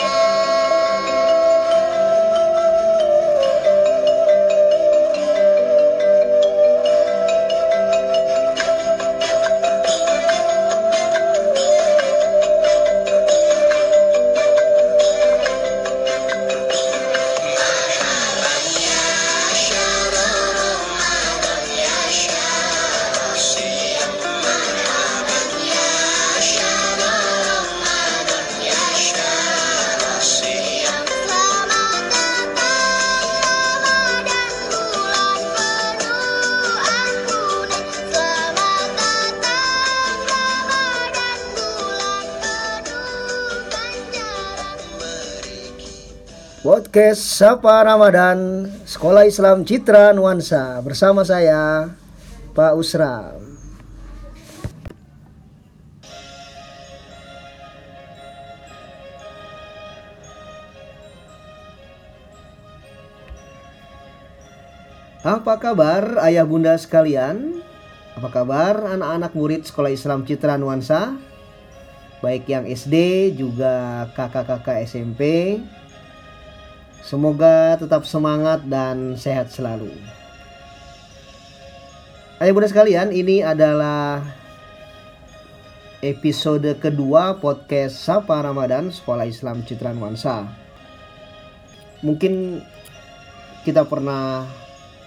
Yeah. Podcast Sapa Ramadan Sekolah Islam Citra Nuansa bersama saya Pak Usra. Apa kabar ayah bunda sekalian? Apa kabar anak-anak murid Sekolah Islam Citra Nuansa? Baik yang SD juga kakak-kakak SMP Semoga tetap semangat dan sehat selalu. Ayah bunda sekalian, ini adalah episode kedua podcast Sapa Ramadan Sekolah Islam Citra Nuansa. Mungkin kita pernah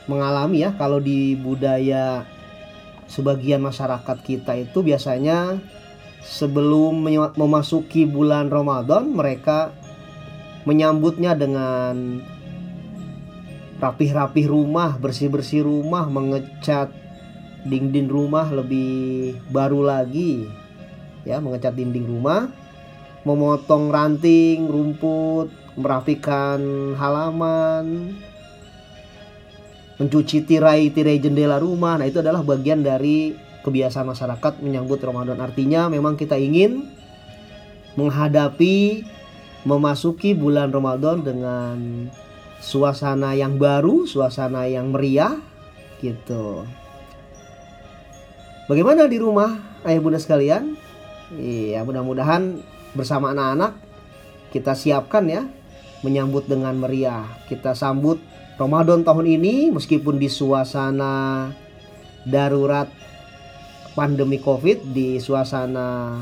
mengalami ya kalau di budaya sebagian masyarakat kita itu biasanya sebelum memasuki bulan Ramadan mereka menyambutnya dengan rapih-rapih rumah, bersih-bersih rumah, mengecat dinding rumah lebih baru lagi. Ya, mengecat dinding rumah, memotong ranting, rumput, merapikan halaman, mencuci tirai-tirai jendela rumah. Nah, itu adalah bagian dari kebiasaan masyarakat menyambut Ramadan. Artinya memang kita ingin menghadapi memasuki bulan Ramadan dengan suasana yang baru, suasana yang meriah gitu. Bagaimana di rumah ayah bunda sekalian? Iya, mudah-mudahan bersama anak-anak kita siapkan ya menyambut dengan meriah. Kita sambut Ramadan tahun ini meskipun di suasana darurat pandemi Covid di suasana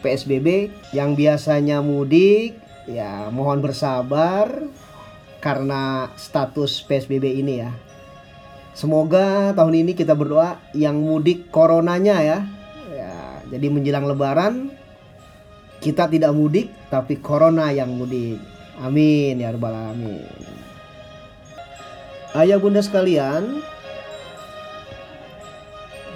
PSBB yang biasanya mudik ya mohon bersabar karena status PSBB ini ya. Semoga tahun ini kita berdoa yang mudik coronanya ya. ya jadi menjelang lebaran kita tidak mudik tapi corona yang mudik. Amin ya rabbal alamin. Ayah bunda sekalian,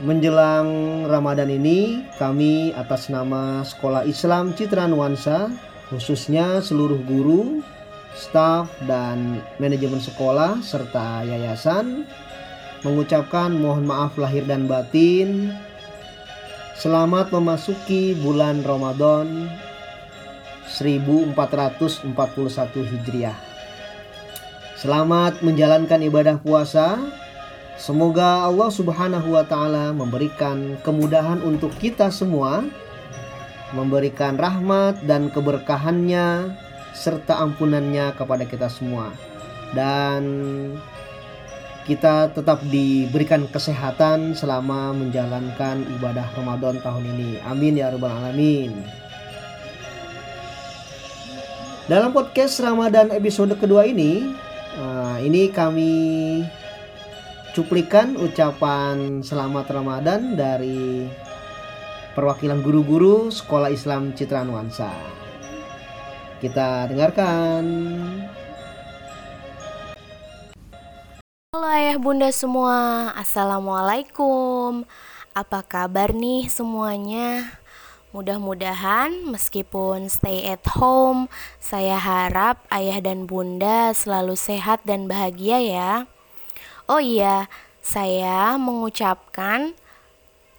menjelang Ramadan ini kami atas nama Sekolah Islam Citra Nuansa khususnya seluruh guru, staf, dan manajemen sekolah serta yayasan mengucapkan mohon maaf lahir dan batin. Selamat memasuki bulan Ramadan 1441 Hijriah. Selamat menjalankan ibadah puasa. Semoga Allah Subhanahu wa taala memberikan kemudahan untuk kita semua memberikan rahmat dan keberkahannya serta ampunannya kepada kita semua dan kita tetap diberikan kesehatan selama menjalankan ibadah Ramadan tahun ini. Amin ya rabbal alamin. Dalam podcast Ramadan episode kedua ini, uh, ini kami cuplikan ucapan selamat Ramadan dari perwakilan guru-guru Sekolah Islam Citra Nuansa. Kita dengarkan. Halo ayah bunda semua, Assalamualaikum Apa kabar nih semuanya? Mudah-mudahan meskipun stay at home Saya harap ayah dan bunda selalu sehat dan bahagia ya Oh iya, saya mengucapkan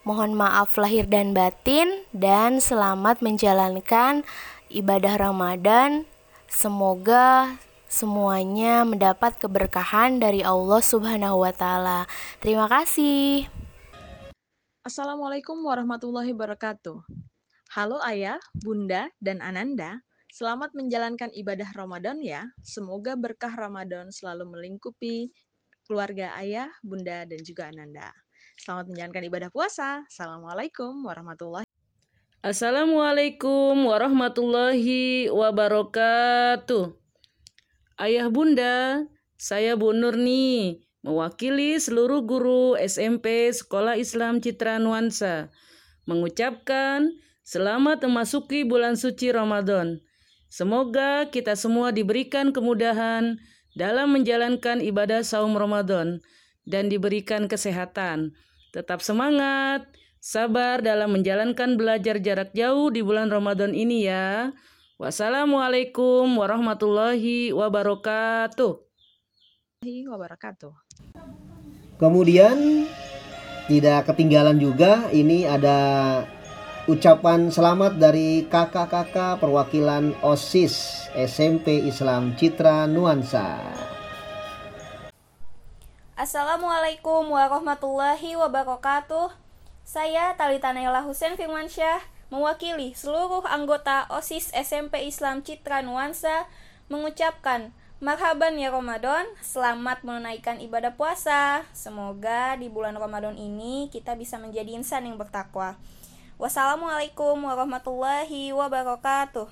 Mohon maaf lahir dan batin dan selamat menjalankan ibadah Ramadan. Semoga semuanya mendapat keberkahan dari Allah Subhanahu wa taala. Terima kasih. Assalamualaikum warahmatullahi wabarakatuh. Halo Ayah, Bunda, dan Ananda. Selamat menjalankan ibadah Ramadan ya. Semoga berkah Ramadan selalu melingkupi keluarga ayah, bunda, dan juga ananda. Selamat menjalankan ibadah puasa. Assalamualaikum warahmatullahi Assalamualaikum warahmatullahi wabarakatuh. Ayah bunda, saya Bu Nur nih, mewakili seluruh guru SMP Sekolah Islam Citra Nuansa, mengucapkan selamat memasuki bulan suci Ramadan. Semoga kita semua diberikan kemudahan dalam menjalankan ibadah saum Ramadan dan diberikan kesehatan. Tetap semangat, sabar dalam menjalankan belajar jarak jauh di bulan Ramadan ini ya. Wassalamualaikum warahmatullahi wabarakatuh. wabarakatuh. Kemudian tidak ketinggalan juga ini ada ucapan selamat dari kakak-kakak perwakilan OSIS SMP Islam Citra Nuansa. Assalamualaikum warahmatullahi wabarakatuh. Saya Talita Naila Husen Firmansyah mewakili seluruh anggota OSIS SMP Islam Citra Nuansa mengucapkan Marhaban ya Ramadan, selamat menunaikan ibadah puasa. Semoga di bulan Ramadan ini kita bisa menjadi insan yang bertakwa. Wassalamualaikum warahmatullahi wabarakatuh.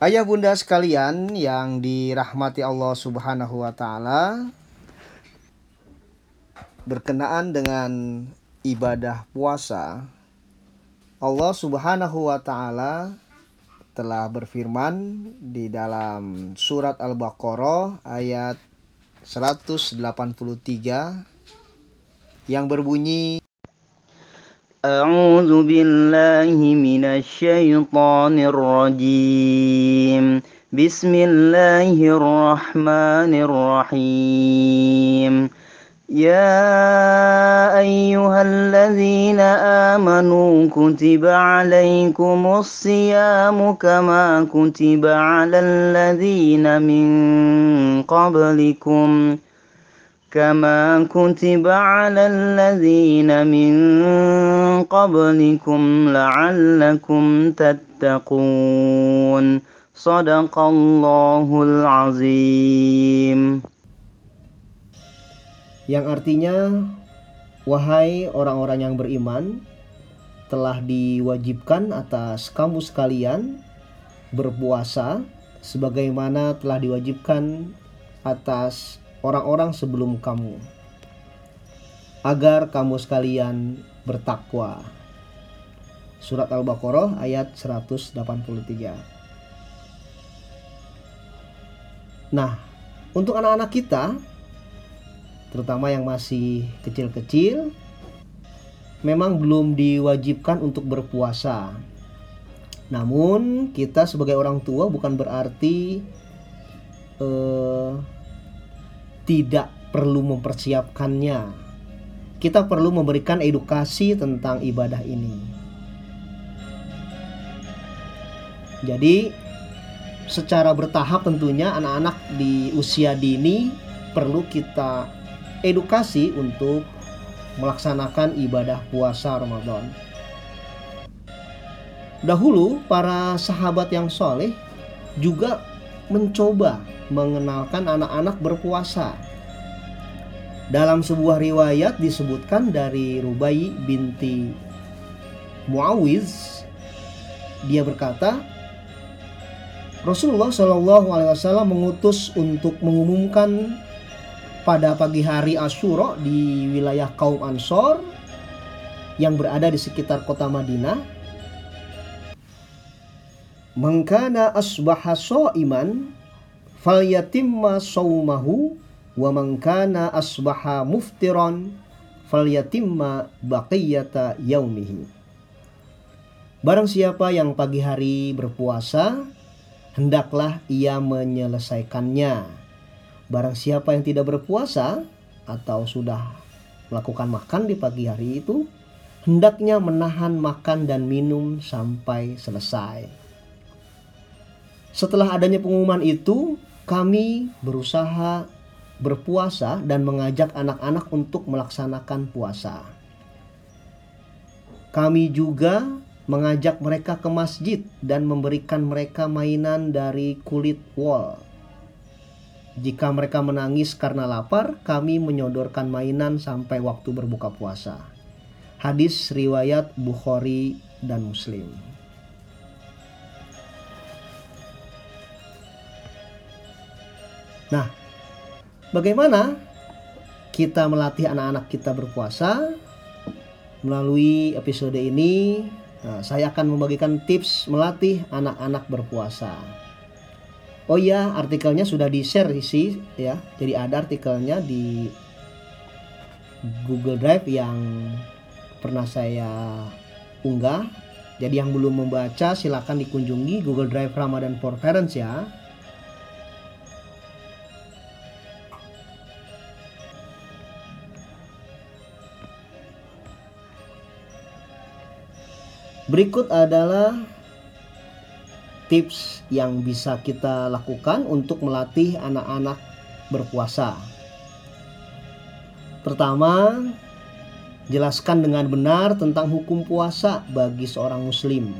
Ayah bunda sekalian yang dirahmati Allah Subhanahu wa taala berkenaan dengan ibadah puasa, Allah Subhanahu wa taala telah berfirman di dalam surat Al-Baqarah ayat 183 yang berbunyi A'udzu billahi minasyaitonir rajim Bismillahirrahmanirrahim. يا أيها الذين آمنوا كتب عليكم الصيام كما كتب على الذين من قبلكم كما كتب على الذين من قبلكم لعلكم تتقون. صدق الله العظيم. Yang artinya wahai orang-orang yang beriman telah diwajibkan atas kamu sekalian berpuasa sebagaimana telah diwajibkan atas orang-orang sebelum kamu agar kamu sekalian bertakwa. Surat Al-Baqarah ayat 183. Nah, untuk anak-anak kita terutama yang masih kecil-kecil memang belum diwajibkan untuk berpuasa. Namun kita sebagai orang tua bukan berarti eh, tidak perlu mempersiapkannya. Kita perlu memberikan edukasi tentang ibadah ini. Jadi secara bertahap tentunya anak-anak di usia dini perlu kita edukasi untuk melaksanakan ibadah puasa Ramadan. Dahulu para sahabat yang soleh juga mencoba mengenalkan anak-anak berpuasa. Dalam sebuah riwayat disebutkan dari Rubai binti Muawiz, dia berkata, Rasulullah Shallallahu Alaihi Wasallam mengutus untuk mengumumkan pada pagi hari Asyura di wilayah kaum Ansor yang berada di sekitar kota Madinah. Mengkana asbaha iman falyatimma saumahu wa mengkana asbaha muftiran falyatimma baqiyata yaumihi. Barang siapa yang pagi hari berpuasa, hendaklah ia menyelesaikannya Barang siapa yang tidak berpuasa atau sudah melakukan makan di pagi hari itu, hendaknya menahan makan dan minum sampai selesai. Setelah adanya pengumuman itu, kami berusaha berpuasa dan mengajak anak-anak untuk melaksanakan puasa. Kami juga mengajak mereka ke masjid dan memberikan mereka mainan dari kulit wol. Jika mereka menangis karena lapar, kami menyodorkan mainan sampai waktu berbuka puasa. Hadis riwayat Bukhari dan Muslim. Nah, bagaimana kita melatih anak-anak kita berpuasa? Melalui episode ini, nah, saya akan membagikan tips melatih anak-anak berpuasa. Oh iya, artikelnya sudah di-share sih ya. Jadi ada artikelnya di Google Drive yang pernah saya unggah. Jadi yang belum membaca silakan dikunjungi Google Drive Ramadan for Parents ya. Berikut adalah tips yang bisa kita lakukan untuk melatih anak-anak berpuasa. Pertama, jelaskan dengan benar tentang hukum puasa bagi seorang muslim.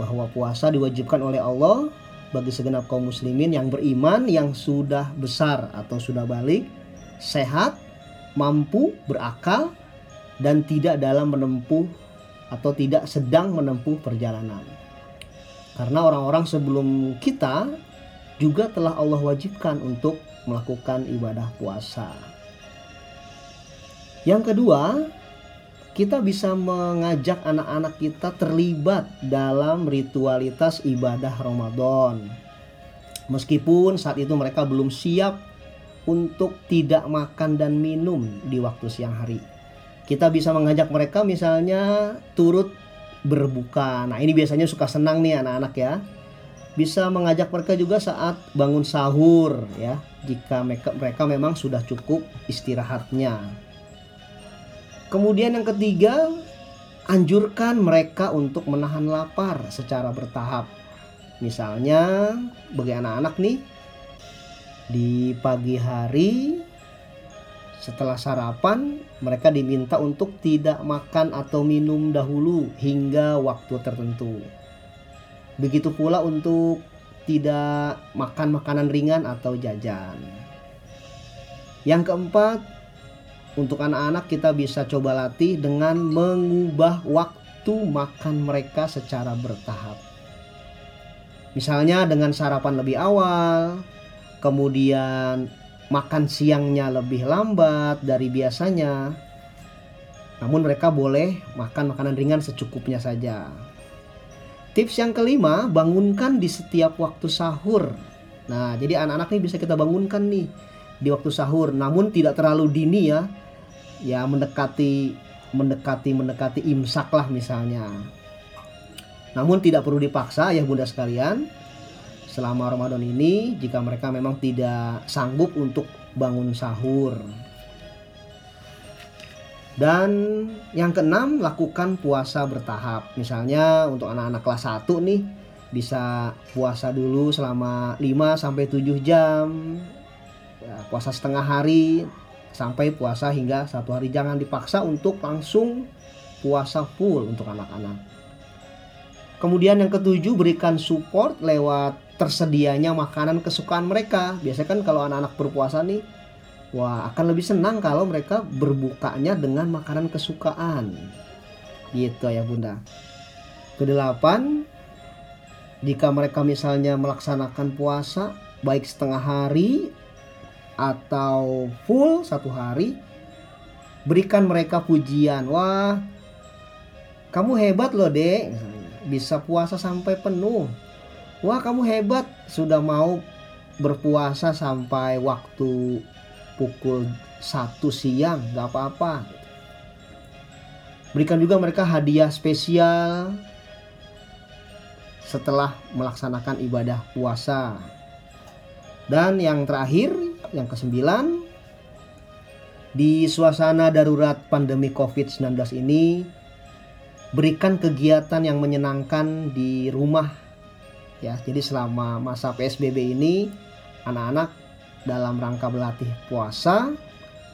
Bahwa puasa diwajibkan oleh Allah bagi segenap kaum muslimin yang beriman yang sudah besar atau sudah balik, sehat, mampu, berakal dan tidak dalam menempuh atau tidak sedang menempuh perjalanan. Karena orang-orang sebelum kita juga telah Allah wajibkan untuk melakukan ibadah puasa. Yang kedua, kita bisa mengajak anak-anak kita terlibat dalam ritualitas ibadah Ramadan. Meskipun saat itu mereka belum siap untuk tidak makan dan minum di waktu siang hari. Kita bisa mengajak mereka misalnya turut berbuka. Nah, ini biasanya suka senang nih anak-anak ya. Bisa mengajak mereka juga saat bangun sahur ya, jika mereka, memang sudah cukup istirahatnya. Kemudian yang ketiga, anjurkan mereka untuk menahan lapar secara bertahap. Misalnya bagi anak-anak nih di pagi hari setelah sarapan, mereka diminta untuk tidak makan atau minum dahulu hingga waktu tertentu. Begitu pula untuk tidak makan makanan ringan atau jajan. Yang keempat, untuk anak-anak kita bisa coba latih dengan mengubah waktu makan mereka secara bertahap. Misalnya dengan sarapan lebih awal, kemudian makan siangnya lebih lambat dari biasanya. Namun mereka boleh makan makanan ringan secukupnya saja. Tips yang kelima, bangunkan di setiap waktu sahur. Nah, jadi anak-anak ini bisa kita bangunkan nih di waktu sahur, namun tidak terlalu dini ya. Ya mendekati mendekati mendekati imsak lah misalnya. Namun tidak perlu dipaksa ya Bunda sekalian selama Ramadan ini jika mereka memang tidak sanggup untuk bangun sahur. Dan yang keenam, lakukan puasa bertahap. Misalnya untuk anak-anak kelas 1 nih bisa puasa dulu selama 5 sampai 7 jam. Ya, puasa setengah hari sampai puasa hingga satu hari. Jangan dipaksa untuk langsung puasa full untuk anak-anak. Kemudian yang ketujuh berikan support lewat tersedianya makanan kesukaan mereka. Biasanya kan kalau anak-anak berpuasa nih, wah akan lebih senang kalau mereka berbukanya dengan makanan kesukaan. Gitu ya bunda. Kedelapan, jika mereka misalnya melaksanakan puasa baik setengah hari atau full satu hari, berikan mereka pujian. Wah, kamu hebat loh dek, bisa puasa sampai penuh wah kamu hebat. Sudah mau berpuasa sampai waktu pukul satu siang. Gak apa-apa. Berikan juga mereka hadiah spesial setelah melaksanakan ibadah puasa. Dan yang terakhir yang kesembilan di suasana darurat pandemi COVID-19 ini berikan kegiatan yang menyenangkan di rumah ya jadi selama masa PSBB ini anak-anak dalam rangka berlatih puasa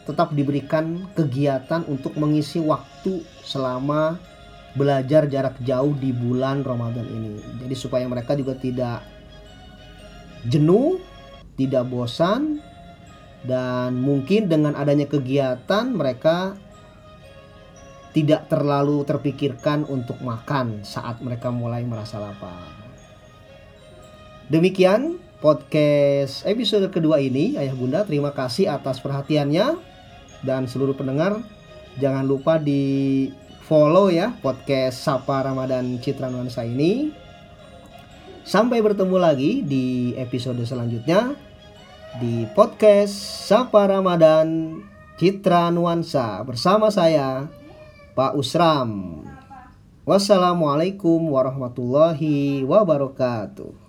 tetap diberikan kegiatan untuk mengisi waktu selama belajar jarak jauh di bulan Ramadan ini. Jadi supaya mereka juga tidak jenuh, tidak bosan dan mungkin dengan adanya kegiatan mereka tidak terlalu terpikirkan untuk makan saat mereka mulai merasa lapar. Demikian podcast episode kedua ini Ayah Bunda terima kasih atas perhatiannya dan seluruh pendengar jangan lupa di follow ya podcast Sapa Ramadan Citra Nuansa ini sampai bertemu lagi di episode selanjutnya di podcast Sapa Ramadan Citra Nuansa bersama saya Pak Usram. Wassalamualaikum warahmatullahi wabarakatuh.